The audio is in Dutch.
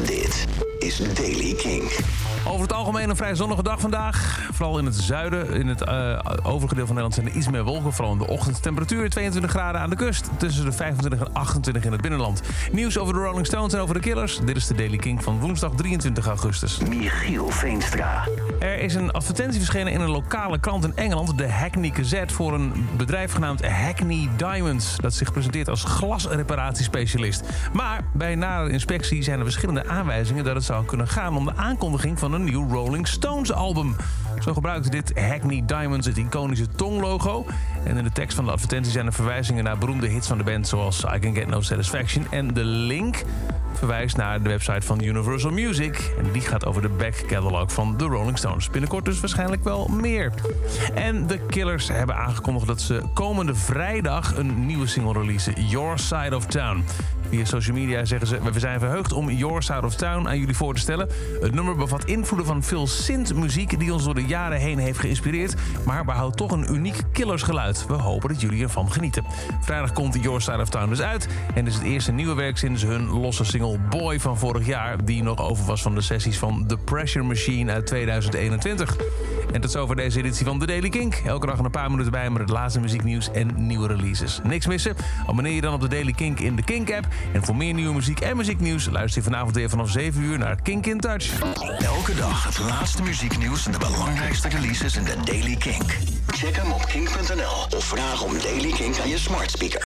Dit is Daily King. Over het algemeen een vrij zonnige dag vandaag. Vooral in het zuiden. In het uh, overige deel van Nederland zijn er iets meer wolken. Vooral in de ochtend. Temperatuur 22 graden aan de kust. Tussen de 25 en 28 in het binnenland. Nieuws over de Rolling Stones en over de Killers. Dit is de Daily King van woensdag 23 augustus. Michiel Veenstra. Er is een advertentie verschenen in een lokale krant in Engeland. De Hackney Gazette. Voor een bedrijf genaamd Hackney Diamonds. Dat zich presenteert als glasreparatiespecialist. Maar bij nader inspectie zijn er verschillende aanwijzingen... dat het zou kunnen gaan om de aankondiging van een nieuw Rolling Stones album. Zo gebruikte dit Hackney Diamonds het iconische tonglogo. En in de tekst van de advertentie zijn er verwijzingen naar beroemde hits van de band... zoals I Can Get No Satisfaction. En de link verwijst naar de website van Universal Music. En die gaat over de back catalog van de Rolling Stones. Binnenkort dus waarschijnlijk wel meer. En de Killers hebben aangekondigd dat ze komende vrijdag een nieuwe single releasen. Your Side of Town. Via social media zeggen ze... we zijn verheugd om Your Side of Town aan jullie voor te stellen. Het nummer bevat invloeden van veel synth-muziek... die ons door de jaren heen heeft geïnspireerd... maar behoudt toch een uniek killersgeluid. We hopen dat jullie ervan genieten. Vrijdag komt Your Side of Town dus uit... en is het eerste nieuwe werk sinds hun losse single Boy van vorig jaar... die nog over was van de sessies van The Pressure Machine uit 2021. En tot zover deze editie van The Daily Kink. Elke dag een paar minuten bij met het laatste muzieknieuws en nieuwe releases. Niks missen? Abonneer je dan op The Daily Kink in de Kink-app... En voor meer nieuwe muziek en muzieknieuws luister je vanavond weer vanaf 7 uur naar Kink in Touch. Elke dag het laatste muzieknieuws en de belangrijkste releases in de Daily Kink. Check hem op kink.nl of vraag om Daily Kink aan je smart speaker.